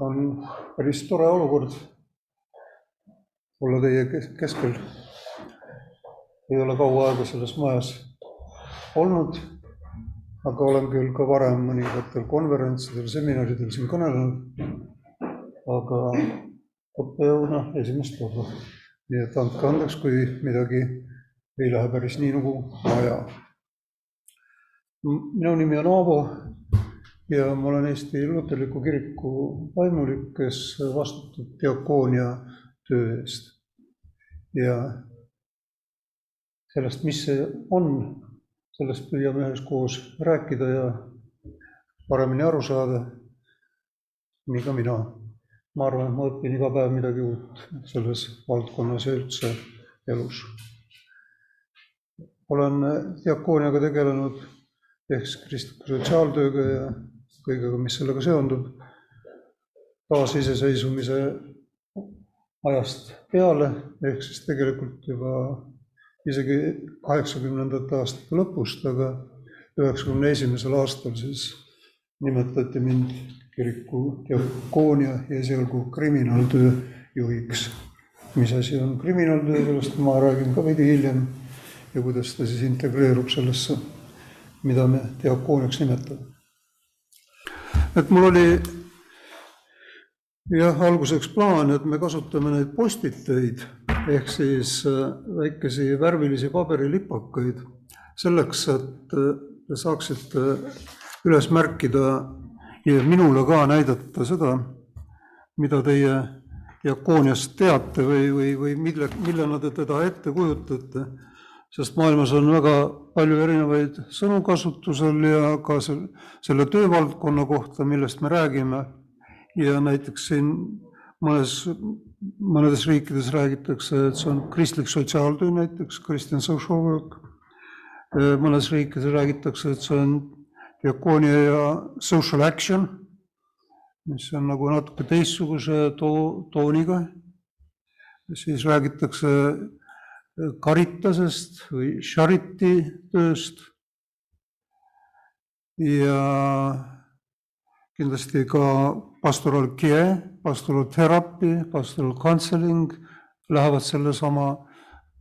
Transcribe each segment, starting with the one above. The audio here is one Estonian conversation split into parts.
on päris tore olukord olla teie kes- keskel. ei ole kaua aega selles majas olnud, aga olen küll ka varem mõningatel konverentsidel, seminaridel siin kõnelenud. aga õppejõuna esimest korda. nii et andke andeks, kui midagi ei lähe päris nii nagu vaja. minu nimi on Aavo ja ma olen Eesti Luterliku Kiriku vaimulik, kes vastutab diakoonia töö eest. ja sellest, mis see on, sellest püüame üheskoos rääkida ja paremini aru saada. nii ka mina. ma arvan, et ma õpin iga päev midagi uut selles valdkonnas ja üldse elus. olen diakooniaga tegelenud ehk siis kristliku sotsiaaltööga ja kõigega, mis sellega seondub, taasiseseisvumise ajast peale, ehk siis tegelikult juba isegi kaheksakümnendate aastate lõpust, aga üheksakümne esimesel aastal siis nimetati mind kiriku diakoonia ja esialgu kriminaaltöö juhiks. mis asi on kriminaaltöö, sellest ma räägin ka veidi hiljem. Ja kuidas ta siis integreerub sellesse, mida me diakooniaks nimetame et mul oli jah, alguseks plaan, et me kasutame neid postiteid ehk siis väikesi värvilisi paberilipakaid selleks, et te saaksite üles märkida ja minule ka näidata seda, mida teie diakooniast teate või, või, või mille, millena te teda ette kujutate sest maailmas on väga palju erinevaid sõnu kasutusel ja ka selle töövaldkonna kohta, millest me räägime. ja näiteks siin mõnes, mõnedes riikides räägitakse, et see on kristlik sotsiaaltöö, näiteks Christian social work. mõnes riikides räägitakse, et see on diakoonia ja social action, mis on nagu natuke teistsuguse too, tooniga. siis räägitakse Caritasest või Charity tööst. ja kindlasti ka pastoral care, pastoral therapy, pastoral counseling lähevad sellesama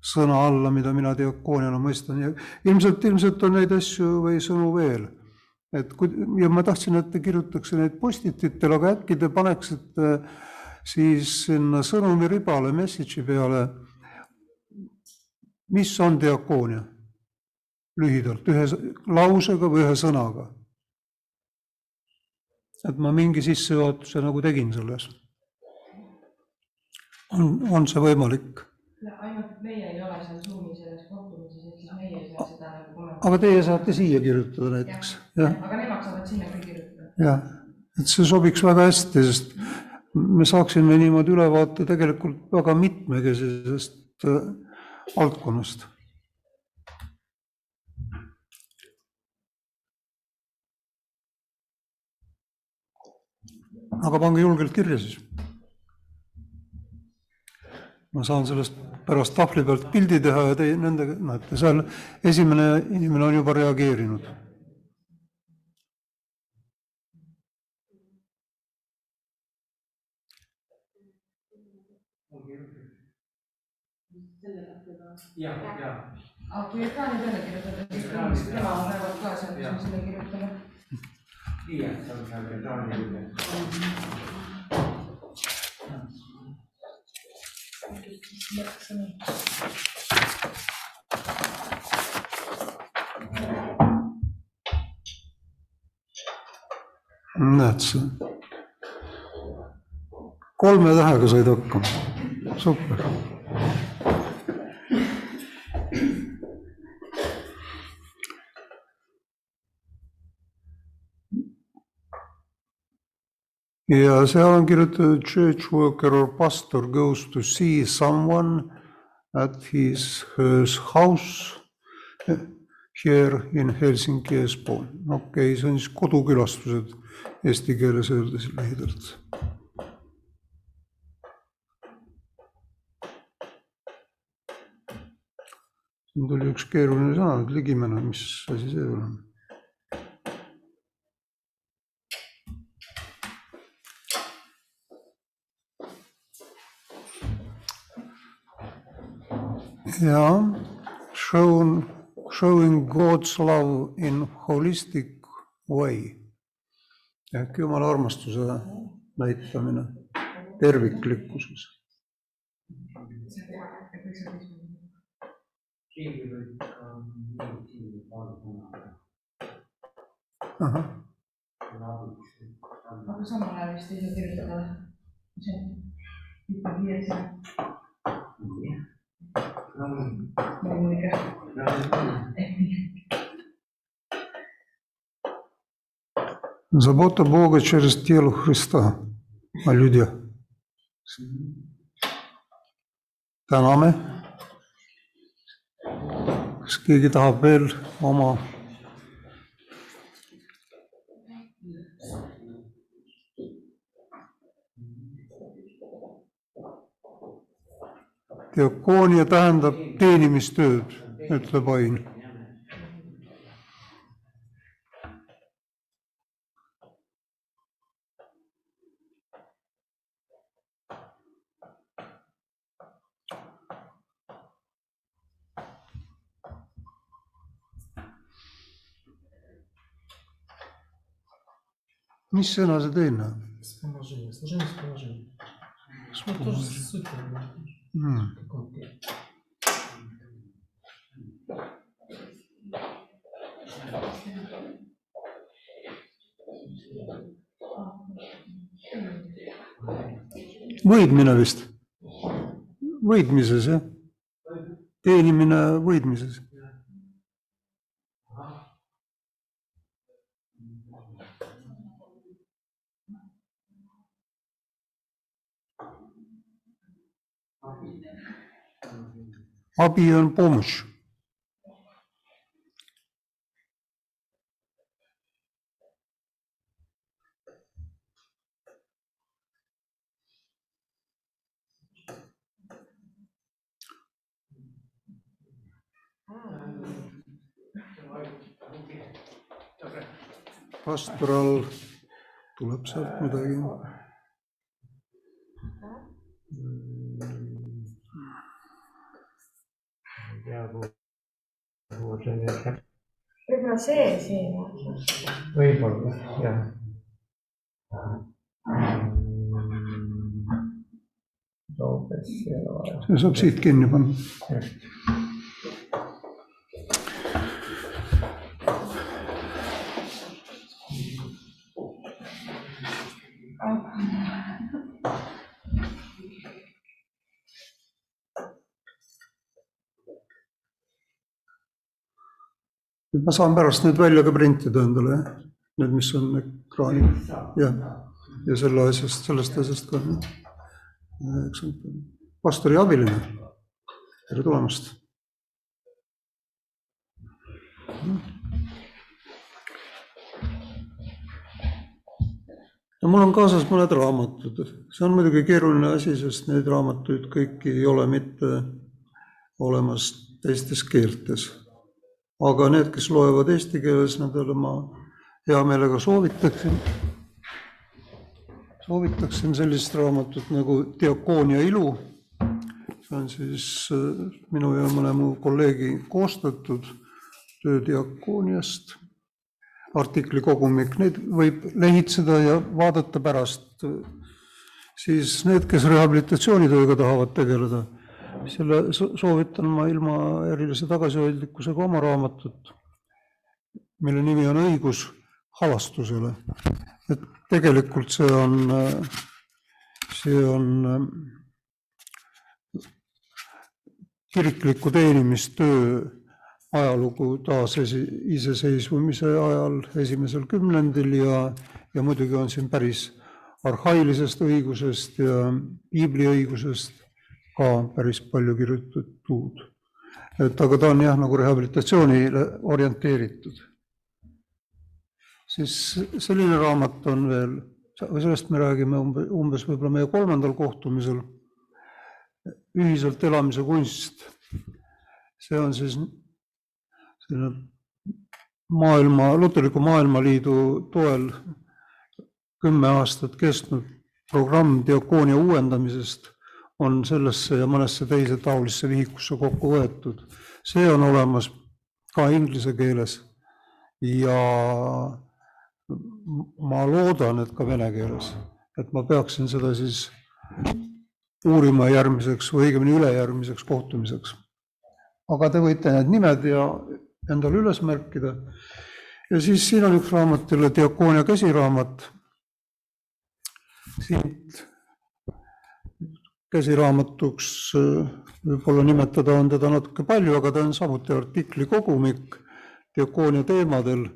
sõna alla, mida mina diakooniana mõistan ja ilmselt, ilmselt on neid asju või sõnu veel. et kui, ja ma tahtsin, et te kirjutaks neid postititele, aga äkki te paneksite siis sinna sõnumiribale, message'i peale mis on diakoonia? lühidalt, ühe lausega või ühe sõnaga. et ma mingi sissejuhatuse nagu tegin selles. on, on see võimalik? ainult meie ei ole seal Zoomi selles kohtumises, ehk siis meie ei saa seda nagu kommenteerida. aga teie saate siia kirjutada näiteks, jah? aga nemad saavad sinna ka kirjutada. jah, et see sobiks väga hästi, sest me saaksime niimoodi ülevaate tegelikult väga mitmekesisest valdkonnast aga pange julgelt kirja siis. ma saan sellest pärast tahvli pealt pildi teha ja teie nendega, näete, seal esimene inimene on juba reageerinud. Ja, ja. aga kui ekraani peale kirjutada, siis tema näevad ka seal, kus me sinna kirjutame Iya, sama-sama tahun juga. näed sa, kolme tähega said hakkama, super. Ja seal on kirjutatud church worker or pastor goes to see someone at his hers house here in Helsingi Espoo. okei okay,, see on siis kodukülastused eesti keeles öeldes lühidalt. siin tuli üks keeruline sõna, ligimene, mis asi see on? Ja shown, showing God's love in holistic way ehk Jumala armastuse näitamine terviklikkuses. Aga samal ajal vist ei saa kirjutada. see on ikkagi Забота Бога через тело Христа о людях. Та наме? Скигит Абель, Ома. diakoonia tähendab teenimistööd, ütleb Ain. mis sõna see teine on Вспоможение, служение вспоможения. Ну, тоже суть как бы, Mm. võidmine vist, võidmises jah, teenimine võidmises. Abi on pomoš. pastoral tuleb sealt midagi. Võib-olla see siin võib-olla jah. See saab siit kinni panna. Nüüd ma saan pärast need välja ka printida endale, jah? Need, mis on ekraanil, jah. ja selle asjast, sellest asjast ka. pastori abiline, tere tulemast. ja mul on kaasas mõned raamatud, see on muidugi keeruline asi, sest neid raamatuid kõiki ei ole mitte olemas teistes keeltes aga need, kes loevad eesti keeles, nendele ma hea meelega soovitaksin, soovitaksin sellist raamatut nagu Diakoonia ilu. see on siis äh, minu ja mõne mu kolleegi koostatud töö diakooniast, artikli kogumik, neid võib lehitseda ja vaadata pärast. siis need, kes rehabilitatsioonitööga tahavad tegeleda selle so- soovitan ma ilma erilise tagasihoidlikkusega oma raamatut, mille nimi on Õigus halastusele. et tegelikult see on, see on kirikliku teenimistöö ajalugu taasiseseisvumise ajal esimesel kümnendil ja, ja muidugi on siin päris arhailisest õigusest ja piibliõigusest ka päris palju kirjutatud. et aga ta on jah, nagu rehabilitatsioonile orienteeritud. siis selline raamat on veel, sellest me räägime umbe, umbes võib-olla meie kolmandal kohtumisel, ühiselt elamise kunst. see on siis selline maailma, Luterliku Maailmaliidu toel kümme aastat kestnud programm diakoonia uuendamisest on sellesse ja mõnesse teise taolisse vihikusse kokku võetud. see on olemas ka inglise keeles ja ma loodan, et ka vene keeles, et ma peaksin seda siis uurima järgmiseks või õigemini ülejärgmiseks kohtumiseks. aga te võite need nimed ja endale üles märkida. ja siis siin on üks raamat jälle Diakoonia käsiraamat. siit käsiraamatuks äh, võib-olla nimetada on teda natuke palju, aga ta on samuti artikli kogumik diakoonia teemadel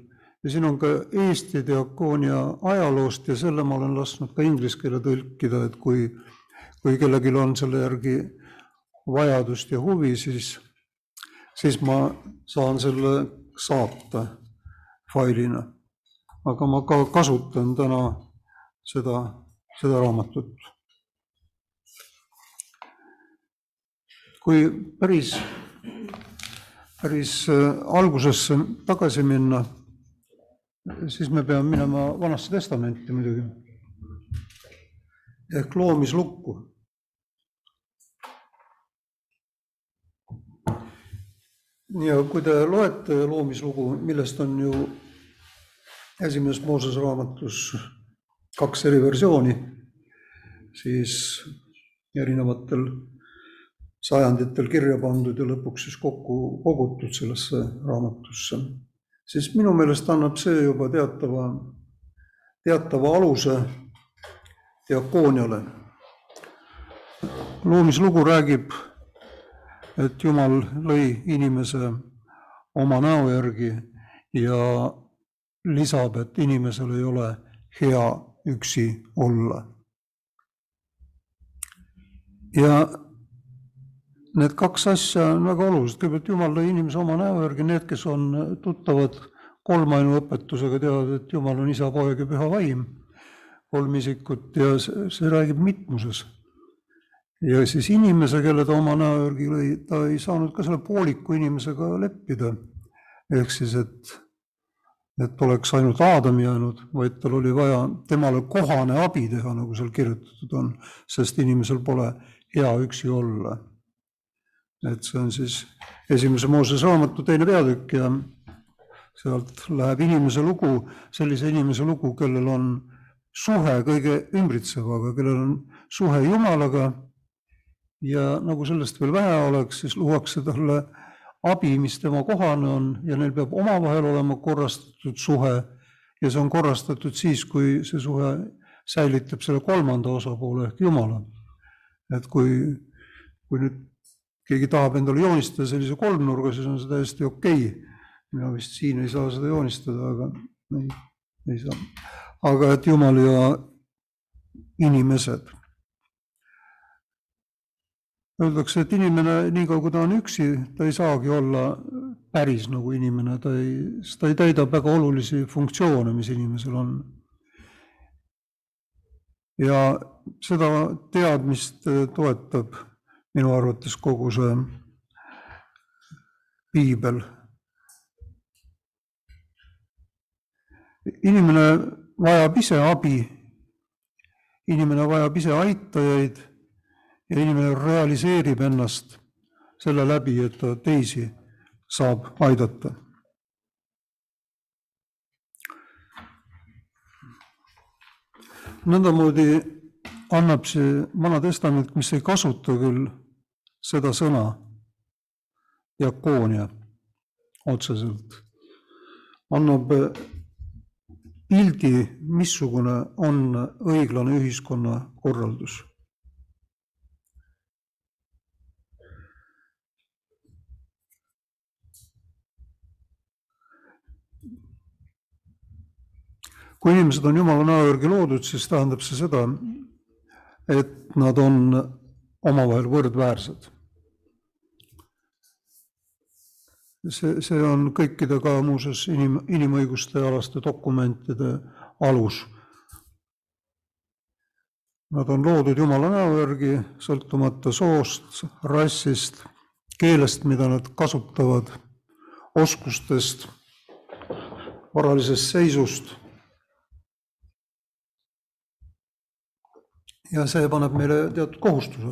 ja siin on ka Eesti diakoonia ajaloost ja selle ma olen lasknud ka inglise keele tõlkida, et kui, kui kellelgi on selle järgi vajadust ja huvi, siis, siis ma saan selle saata failina. aga ma ka kasutan täna seda, seda raamatut kui päris, päris äh, algusesse tagasi minna, siis me peame minema Vanasse Testamenti muidugi ehk loomislukku. ja kui te loete loomislugu, millest on ju esimeses Moosese raamatus kaks eri versiooni, siis erinevatel sajanditel kirja pandud ja lõpuks siis kokku kogutud sellesse raamatusse, siis minu meelest annab see juba teatava, teatava aluse diakooniale. loomislugu räägib, et Jumal lõi inimese oma näo järgi ja lisab, et inimesel ei ole hea üksi olla. ja need kaks asja on väga olulised, kõigepealt Jumal lõi inimese oma näo järgi, need, kes on tuttavad kolmainuõpetusega, teavad, et Jumal on isa, poeg ja püha vaim, kolm isikut ja see, see räägib mitmuses. ja siis inimese, kelle ta oma näo järgi lõi, ta ei saanud ka selle pooliku inimesega leppida. ehk siis, et, et oleks ainult Aadam jäänud, vaid tal oli vaja temale kohane abi teha, nagu seal kirjutatud on, sest inimesel pole hea üksi olla et see on siis esimese Moosese raamatu teine peatükk ja sealt läheb inimese lugu, sellise inimese lugu, kellel on suhe kõige ümbritsevaga, kellel on suhe Jumalaga. ja nagu sellest veel vähe oleks, siis luuakse talle abi, mis tema kohane on ja neil peab omavahel olema korrastatud suhe. ja see on korrastatud siis, kui see suhe säilitab selle kolmanda osapoole ehk Jumala. et kui, kui nüüd keegi tahab endale joonistada sellise kolmnurga, siis on see täiesti okei okay.. mina vist siin ei saa seda joonistada, aga ei, ei saa. aga et Jumal ja inimesed. Öeldakse, et inimene, niikaua kui ta on üksi, ta ei saagi olla päris nagu inimene, ta ei, sest ta ei täida väga olulisi funktsioone, mis inimesel on. ja seda teadmist toetab minu arvates kogu see piibel. inimene vajab ise abi, inimene vajab ise aitajaid ja inimene realiseerib ennast selle läbi, et ta teisi saab aidata. nõndamoodi annab see Vana Testament, mis ei kasuta küll seda sõna, diakoonia otseselt, annab pildi, missugune on õiglane ühiskonnakorraldus. kui inimesed on Jumala näo järgi loodud, siis tähendab see seda, et nad on omavahel võrdväärsed see, see on kõikide ka muuseas inim, inimõiguste alaste dokumentide alus. Nad on loodud Jumala näo järgi, sõltumata soost, rassist, keelest, mida nad kasutavad, oskustest, varalisest seisust. ja see paneb meile teatud kohustuse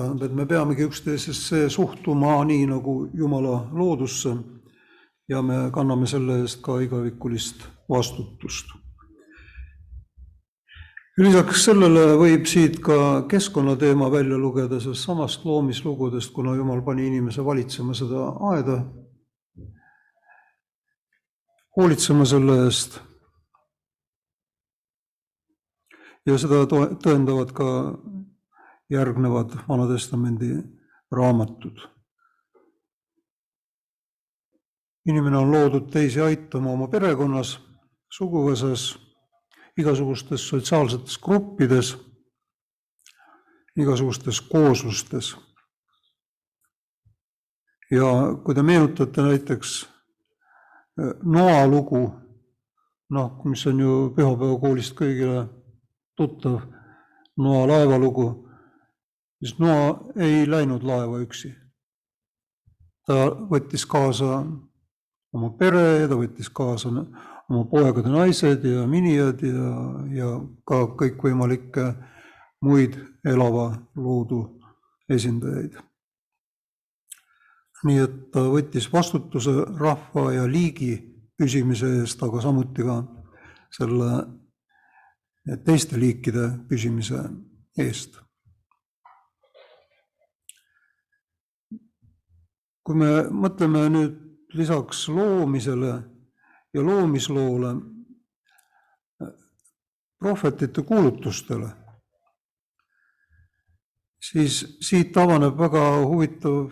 tähendab, et me peamegi üksteisesse suhtuma nii nagu Jumala loodusse ja me kanname selle eest ka igavikulist vastutust. lisaks sellele võib siit ka keskkonnateema välja lugeda sellest samast loomislugudest, kuna Jumal pani inimese valitsema seda aeda, hoolitsema selle eest. ja seda tõendavad ka järgnevad Vana-testamendi raamatud. inimene on loodud teisi aitama oma perekonnas, suguvõsas, igasugustes sotsiaalsetes gruppides, igasugustes kooslustes. ja kui te meenutate näiteks eh, Noa lugu, noh, mis on ju pühapäevakoolist kõigile tuttav, Noa laevalugu, siis Noa ei läinud laeva üksi. ta võttis kaasa oma pere, ta võttis kaasa oma poegade naised ja minijad ja, ja ka kõikvõimalikke muid elava loodu esindajaid. nii et ta võttis vastutuse rahva ja liigi püsimise eest, aga samuti ka selle teiste liikide püsimise eest. Kui me mõtleme nüüd lisaks loomisele ja loomisloole prohvetite kuulutustele, siis siit avaneb väga huvitav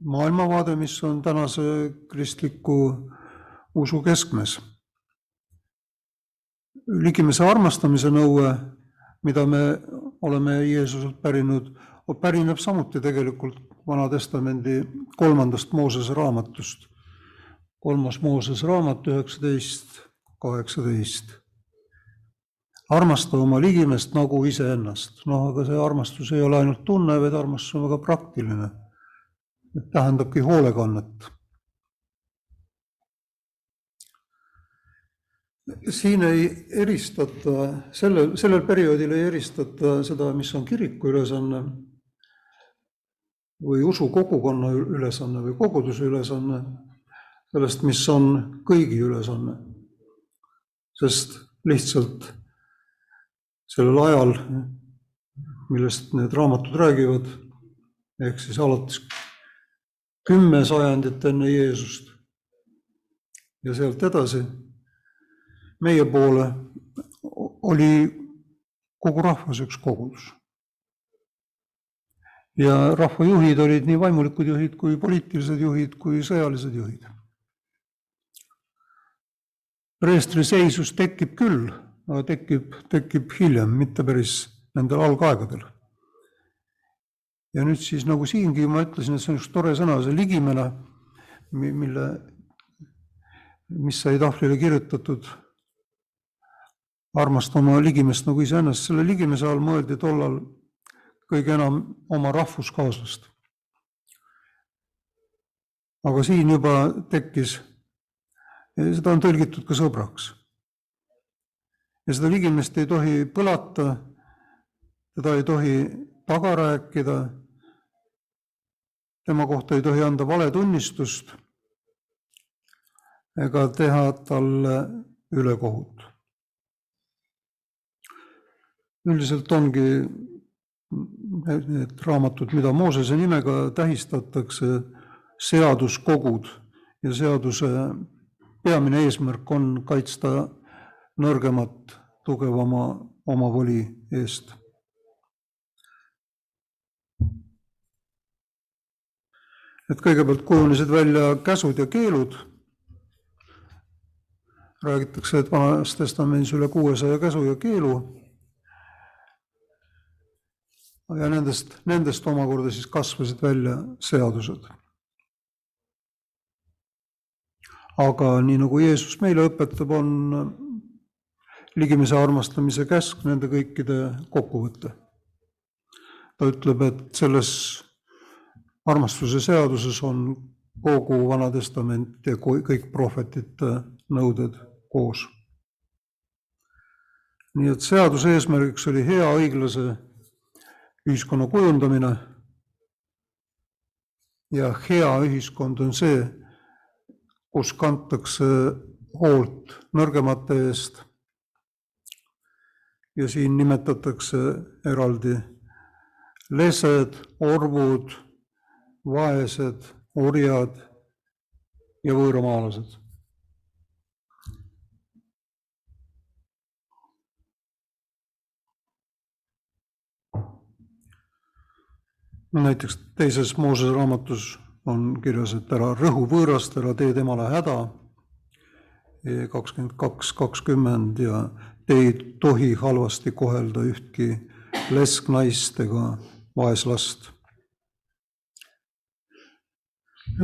maailmavaade, mis on tänase kristliku usu keskmes. ligimese armastamise nõue, mida me oleme Jeesuselt pärinud, pärineb samuti tegelikult Vana-testamendi kolmandast Moosese raamatust. kolmas Moosese raamat üheksateist, kaheksateist. armasta oma ligimest nagu iseennast. noh, aga see armastus ei ole ainult tunne, vaid armastus on väga praktiline. tähendabki hoolekannet. siin ei eristata, sellel, sellel perioodil ei eristata seda, mis on kiriku ülesanne või usukogukonna ülesanne või koguduse ülesanne, sellest, mis on kõigi ülesanne. sest lihtsalt sellel ajal, millest need raamatud räägivad, ehk siis alates kümme sajandit enne Jeesust ja sealt edasi, meie poole oli kogu rahvas üks kogudus ja rahvajuhid olid nii vaimulikud juhid kui poliitilised juhid kui sõjalised juhid. preestri seisus tekib küll, aga tekib, tekib hiljem, mitte päris nendel algaegadel. ja nüüd siis nagu siingi ma ütlesin, et see on üks tore sõna, see ligimene, mille, mis sai tahvlile kirjutatud, armasta oma ligimest nagu iseennast, selle ligimese all mõeldi tollal kõige enam oma rahvuskaaslast. aga siin juba tekkis, seda on tõlgitud ka sõbraks. ja seda ligimest ei tohi põlata, teda ei tohi taga rääkida, tema kohta ei tohi anda valetunnistust ega teha talle ülekohut. üldiselt ongi need raamatud, mida Moosese nimega tähistatakse, seaduskogud ja seaduse peamine eesmärk on kaitsta nõrgemat tugevama omavoli eest. et kõigepealt kujunesid välja käsud ja keelud. räägitakse, et vanas testamendis üle kuuesaja käsu ja keelu ja nendest, nendest omakorda siis kasvasid välja seadused. aga nii nagu Jeesus meile õpetab, on ligimese armastamise käsk nende kõikide kokkuvõte. ta ütleb, et selles armastuse seaduses on kogu Vana Testament ja kõik prohvetite nõuded koos. nii et seaduse eesmärgiks oli hea, õiglase ühiskonna kujundamine. ja hea ühiskond on see, kus kantakse hoolt nõrgemate eest. ja siin nimetatakse eraldi lesed, orvud, vaesed, orjad ja võõramaalased näiteks teises Moosese raamatus on kirjas, et ära rõhu võõrast, ära tee temale häda. kakskümmend kaks, kakskümmend ja te ei tohi halvasti kohelda ühtki lesknaist ega vaeslast.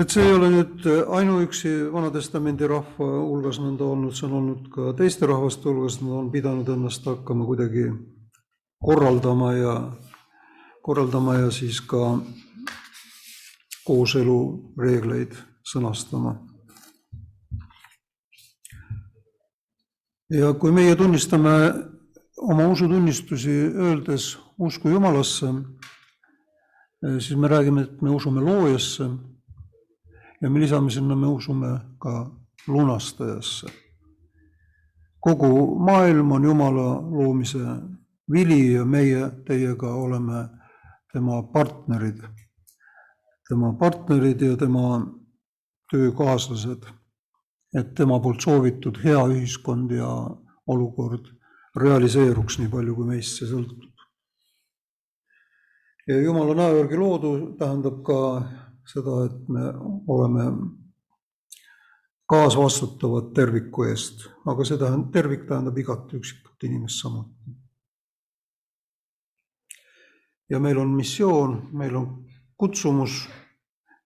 et see ei ole nüüd ainuüksi Vana-testamendi rahva hulgas nõnda olnud, see on olnud ka teiste rahvaste hulgas, nad on pidanud ennast hakkama kuidagi korraldama ja korraldama ja siis ka kooselu reegleid sõnastama. ja kui meie tunnistame oma usutunnistusi öeldes usku Jumalasse, siis me räägime, et me usume loojasse ja me lisame sinna, me usume ka lunastajasse. kogu maailm on Jumala loomise vili ja meie teiega oleme tema partnerid, tema partnerid ja tema töökaaslased, et tema poolt soovitud hea ühiskond ja olukord realiseeruks nii palju, kui meist see sõltub. ja Jumala näo järgi loodu tähendab ka seda, et me oleme kaasvastutavad terviku eest, aga see tähendab, tervik tähendab igat üksikut inimest samuti ja meil on missioon, meil on kutsumus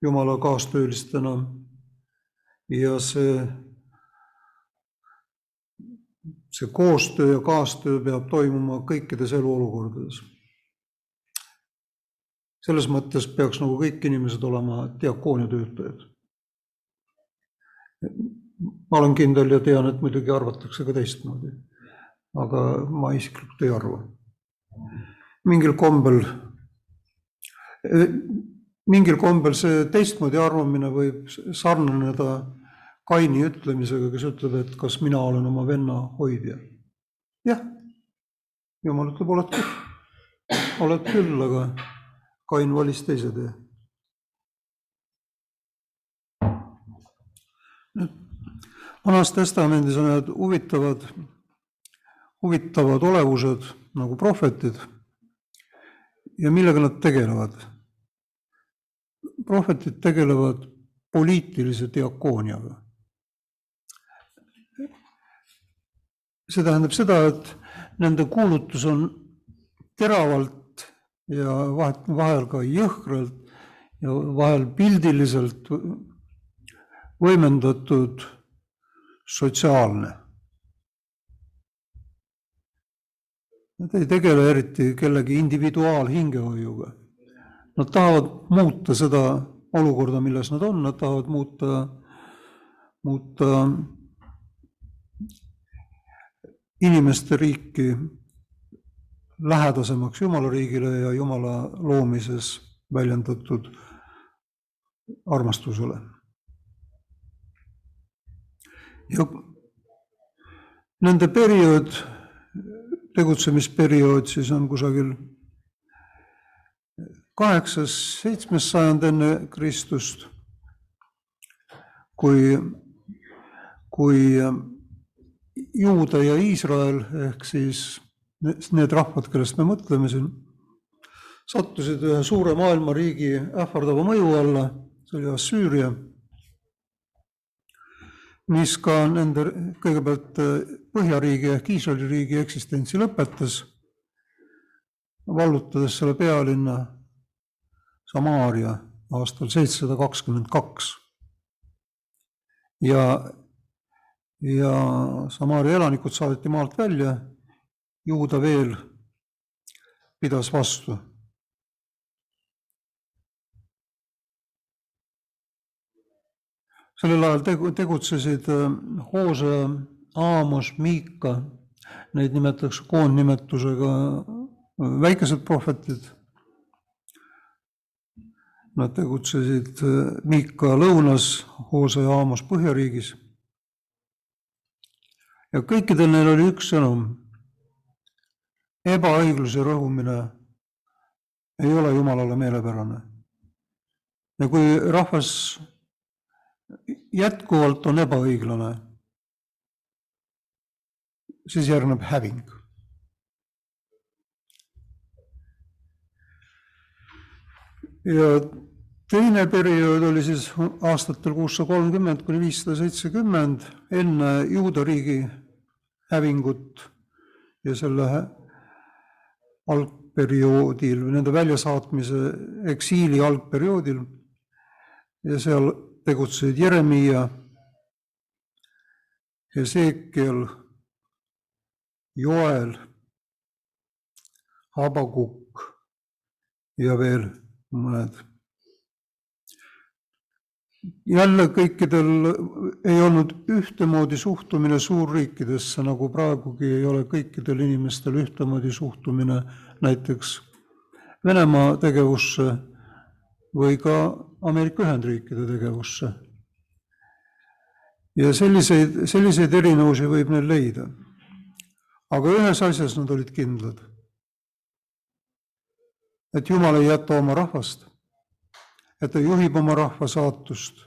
Jumala kaastöölistena ja see, see koostöö ja kaastöö peab toimuma kõikides eluolukordades. selles mõttes peaks nagu kõik inimesed olema diakoonia töötajad. ma olen kindel ja tean, et muidugi arvatakse ka teistmoodi, aga ma isiklikult ei arva mingil kombel, mingil kombel see teistmoodi arvamine võib sarnaneda Kaini ütlemisega, kes ütleb, et kas mina olen oma venna hoidja. jah, jumal ütleb, oled küll, oled küll, aga Kain valis teise tee. nüüd vanas testamendis on need huvitavad, huvitavad olevused nagu prohvetid ja millega nad tegelevad? prohvetid tegelevad poliitilise diakooniaga. see tähendab seda, et nende kuulutus on teravalt ja vahet, vahel ka jõhkralt ja vahel pildiliselt võimendatud sotsiaalne Nad ei tegele eriti kellegi individuaalhingehoiuga. Nad tahavad muuta seda olukorda, milles nad on, nad tahavad muuta, muuta inimeste riiki lähedasemaks Jumala riigile ja Jumala loomises väljendatud armastusele. ja nende periood tegutsemisperiood siis on kusagil kaheksas, seitsmes sajand enne Kristust, kui, kui Juuda ja Iisrael ehk siis need rahvad, kellest me mõtleme siin, sattusid ühe suure maailmariigi ähvardava mõju alla, see oli Assüüria mis ka nende kõigepealt Põhjariigi ehk Iisraeli riigi eksistentsi lõpetas, vallutades selle pealinna Samaaria aastal seitsesada kakskümmend kaks. ja, ja Samaaria elanikud saadeti maalt välja, Juuda veel pidas vastu sellel ajal tegu, tegutsesid äh, Hoose, Aamos, Miika, neid nimetatakse koondnimetusega äh, väikesed prohvetid Nad tegutsesid äh, Miika lõunas, Hoose ja Aamos põhjariigis. ja kõikidel neil oli üks sõnum. ebaõigluse rõhumine ei ole Jumalale meelepärane. ja kui rahvas jätkuvalt on ebaõiglane, siis järgneb häving. ja teine periood oli siis aastatel kuussada kolmkümmend kuni viissada seitsekümmend enne Juuda riigi hävingut ja selle algperioodil või nende väljasaatmise eksiili algperioodil ja seal tegutsesid Jeremiia, Hesekiel, Joel, Habakuk ja veel mõned. jälle kõikidel ei olnud ühtemoodi suhtumine suurriikidesse, nagu praegugi ei ole kõikidel inimestel ühtemoodi suhtumine näiteks Venemaa tegevusse või ka Ameerika Ühendriikide tegevusse. ja selliseid, selliseid erinevusi võib neil leida. Aga ühes asjas nad olid kindlad. et Jumal ei jäta oma rahvast, et ta juhib oma rahva saatust.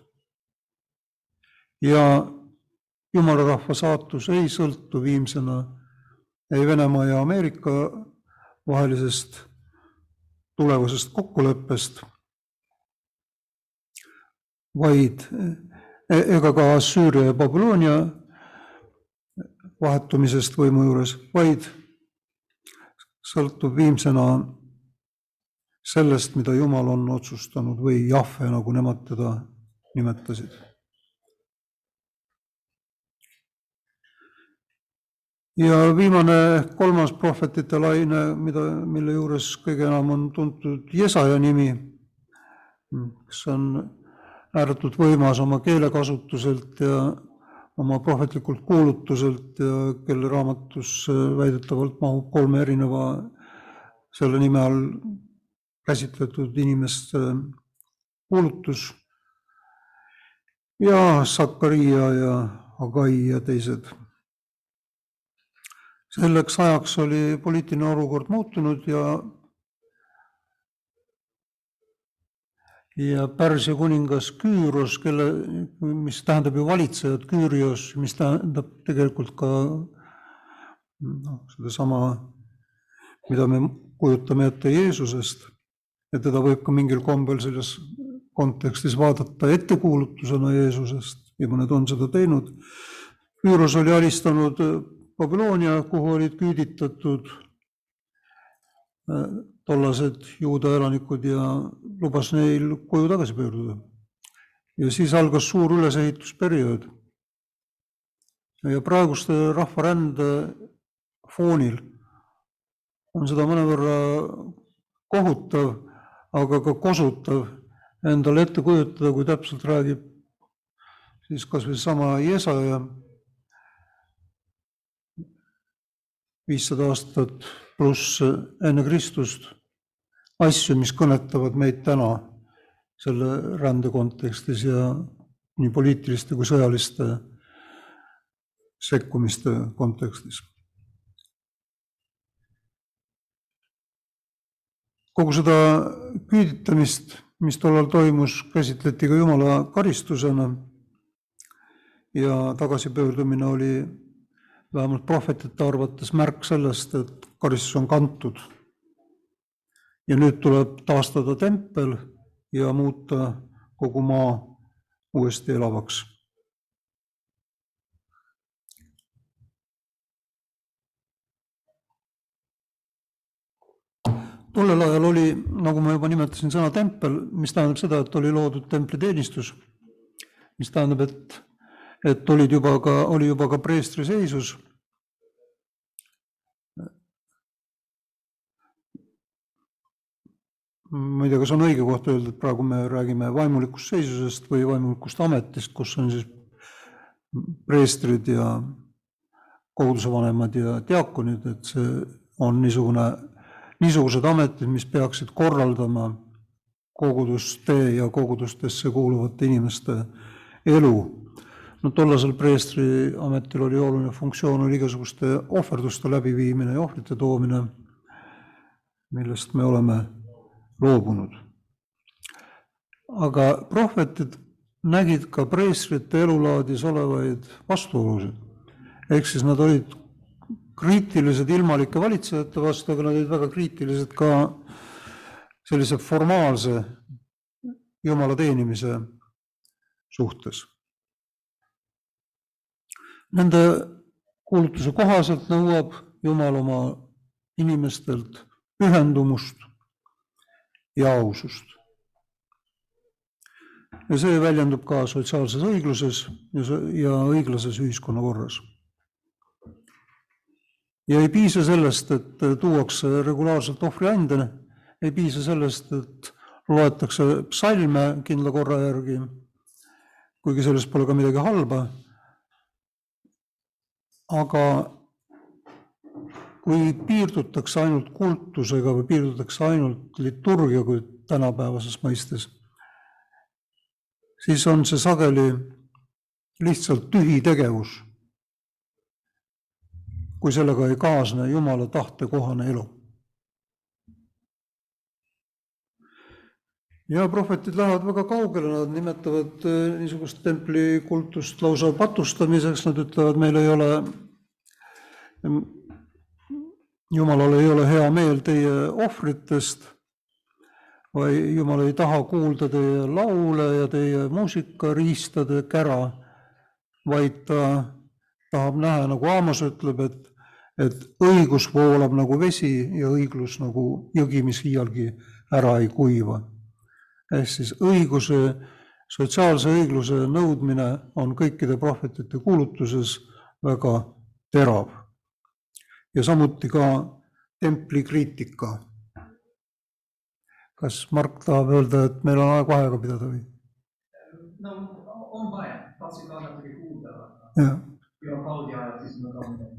ja Jumala rahva saatus ei sõltu viimsena ei Venemaa ja Ameerika vahelisest tulevasest kokkuleppest vaid e-, ega ka Assüüria ja Babyloonia vahetumisest võimu juures, vaid sõltub viimsena sellest, mida Jumal on otsustanud või Jahve, nagu nemad teda nimetasid. ja viimane, kolmas prohvetite laine, mida, mille juures kõige enam on tuntud Jesaja nimi, kes on ääretult võimas oma keelekasutuselt ja oma prohvetlikult kuulutuselt ja kelle raamatus väidetavalt mahub kolme erineva selle nime all käsitletud inimeste kuulutus. ja Sakaria ja Agai ja teised. selleks ajaks oli poliitiline olukord muutunud ja ja Pärsia kuningas Küüros, kelle, mis tähendab ju valitsejat, Küürios, mis tähendab tegelikult ka noh, sedasama, mida me kujutame ette Jeesusest, ja teda võib ka mingil kombel selles kontekstis vaadata ettekuulutusena Jeesusest ja mõned on seda teinud. Küüros oli alistanud Babyloonia, kuhu olid küüditatud tollased juuda elanikud ja lubas neil koju tagasi pöörduda. ja siis algas suur ülesehitusperiood. ja praeguste rahvarände foonil on seda mõnevõrra kohutav, aga ka kosutav endale ette kujutada, kui täpselt räägib siis kas või sama Jesaja viissada aastat pluss enne Kristust asju, mis kõnetavad meid täna selle rände kontekstis ja nii poliitiliste kui sõjaliste sekkumiste kontekstis. kogu seda küüditamist, mis tollal toimus, käsitleti ka Jumala karistusena ja tagasipöördumine oli vähemalt prohvetite arvates märk sellest, et karistus on kantud ja nüüd tuleb taastada tempel ja muuta kogu maa uuesti elavaks. tollel ajal oli, nagu ma juba nimetasin, sõna tempel, mis tähendab seda, et oli loodud templiteenistus, mis tähendab, et, et olid juba ka, oli juba ka preestri seisus ma ei tea, kas on õige koht öelda, et praegu me räägime vaimulikust seisusest või vaimulikust ametist, kus on siis preestrid ja kogudusevanemad ja diaakonid, et see on niisugune, niisugused ametid, mis peaksid korraldama koguduste ja kogudustesse kuuluvate inimeste elu. no tollasel preestri ametil oli oluline funktsioon, oli igasuguste ohverduste läbiviimine ja ohvrite toomine, millest me oleme loobunud. aga prohvetid nägid ka preestrite elulaadis olevaid vastuolusid. ehk siis nad olid kriitilised ilmalike valitsejate vastu, aga nad olid väga kriitilised ka sellise formaalse jumala teenimise suhtes. Nende kuulutuse kohaselt nõuab Jumal oma inimestelt pühendumust ja ausust. ja see väljendub ka sotsiaalses õigluses ja, ja õiglases ühiskonnakorras ja ei piisa sellest, et tuuakse regulaarselt ohvriande, ei piisa sellest, et loetakse psalme kindla korra järgi, kuigi selles pole ka midagi halba. aga kui piirdutakse ainult kultusega või piirdutakse ainult liturgiaga, kui tänapäevases mõistes, siis on see sageli lihtsalt tühi tegevus kui sellega ei kaasne Jumala tahte kohane elu. ja prohvetid lähevad väga kaugele, nad nimetavad eh, niisugust templikultust lausa patustamiseks, nad ütlevad, meil ei ole, Jumalal ei ole hea meel teie ohvritest, või Jumal ei taha kuulda teie laule ja teie muusikariistade kära, vaid ta tahab näha, nagu Aamos ütleb, et, et õigus voolab nagu vesi ja õiglus nagu jõgi, mis iialgi ära ei kuiva. ehk siis õiguse, sotsiaalse õigluse nõudmine on kõikide prohvetite kuulutuses väga terav. Ja samuti ka templi kriitika. kas Mark tahab öelda, et meil on aeg vaheaega pidada või? no on vaja, tahtsin ka natuke kuulda, jah ja paudi ajal siis me ka midagi.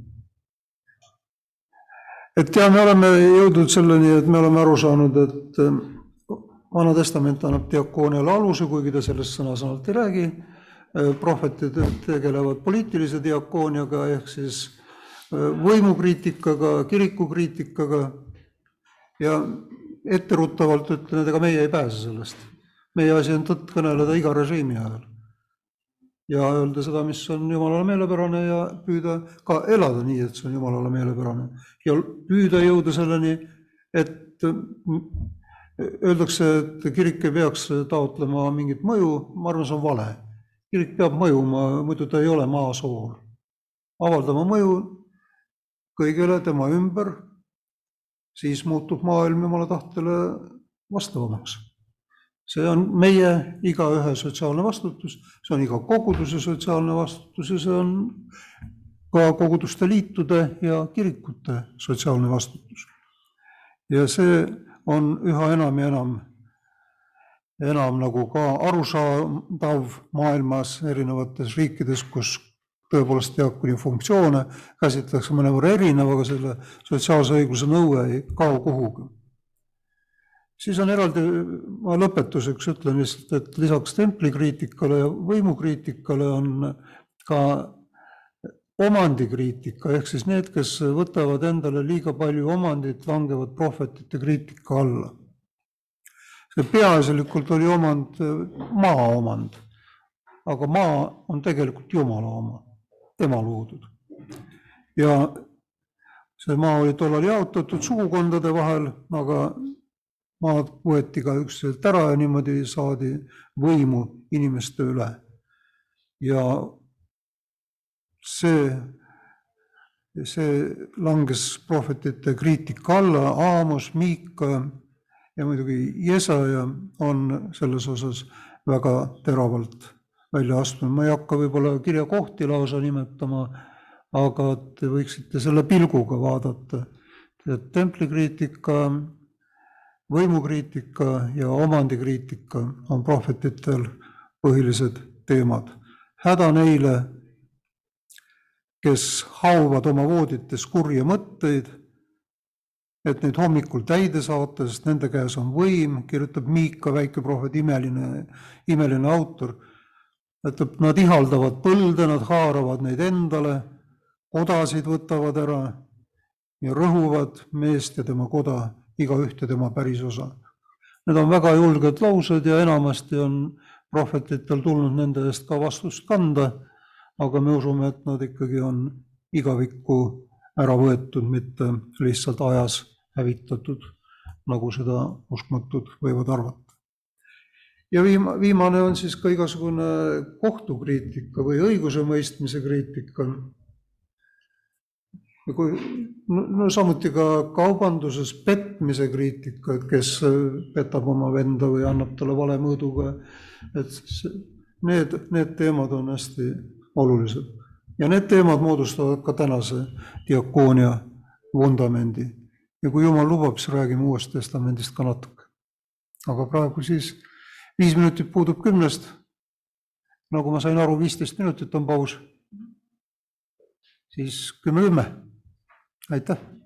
et ja me oleme jõudnud selleni, et me oleme aru saanud, et äh, Vana Testament annab diakooniale aluse, kuigi ta sellest sõna-sõnalt ei räägi. prohvetid tegelevad poliitilise diakooniaga ehk siis äh, võimukriitikaga, kirikukriitikaga. ja etteruttavalt ütlen, et ega meie ei pääse sellest. meie asi on tõtt kõneleda iga režiimi ajal ja öelda seda, mis on Jumalale meelepärane ja püüda ka elada nii, et see on Jumalale meelepärane. ja püüda jõuda selleni, et öeldakse, et kirik ei peaks taotlema mingit mõju, ma arvan, see on vale. kirik peab mõjuma, muidu ta ei ole maasool. avaldama mõju kõigele tema ümber, siis muutub maailm Jumala tahtele vastavamaks see on meie igaühe sotsiaalne vastutus, see on iga koguduse sotsiaalne vastutus ja see on ka koguduste liitude ja kirikute sotsiaalne vastutus. ja see on üha enam ja enam, enam nagu ka arusaadav maailmas erinevates riikides, kus tõepoolest diakoni funktsioone käsitletakse mõnevõrra erineva, aga selle sotsiaalse õigluse nõue ei kao kuhugi siis on eraldi, ma lõpetuseks ütlen lihtsalt, et lisaks templikriitikale ja võimukriitikale on ka omandikriitika, ehk siis need, kes võtavad endale liiga palju omandit, langevad prohvetite kriitika alla. see peaasjalikult oli omand, maaomand, aga maa on tegelikult Jumala oma, tema loodud. ja see maa oli tollal jaotatud sugukondade vahel, aga maad võeti ka üksteiselt ära ja niimoodi saadi võimu inimeste üle. ja see, see langes prohvetite kriitika alla, Aamos, Miika ja muidugi Jesaja on selles osas väga teravalt välja astunud, ma ei hakka võib-olla kirjakohti lausa nimetama, aga te võiksite selle pilguga vaadata, et templikriitika võimukriitika ja omandikriitika on prohvetitel põhilised teemad. häda neile, kes haavad oma voodites kurje mõtteid et neid hommikul täide saata, sest nende käes on võim, kirjutab Miika, väike prohvet, imeline, imeline autor. Ütleb, nad ihaldavad põlde, nad haaravad neid endale, kodasid võtavad ära ja rõhuvad meest ja tema koda, igaühte tema pärisosa. Need on väga julged laused ja enamasti on prohvetitel tulnud nende eest ka vastust kanda, aga me usume, et nad ikkagi on igavikku ära võetud, mitte lihtsalt ajas hävitatud, nagu seda uskmatud võivad arvata. Ja viima-, viimane on siis ka igasugune kohtukriitika või õigusemõistmise kriitika. kui, no, no samuti ka kaubanduses petmise kriitika, et kes petab oma venda või annab talle vale mõõduga, et need, need teemad on hästi olulised. ja need teemad moodustavad ka tänase diakoonia vundamendi. ja kui jumal lubab, siis räägime Uuest Testamendist ka natuke. aga praegu siis viis minutit puudub kümnest. nagu ma sain aru, viisteist minutit on paus. siis kümme-kümme. aitäh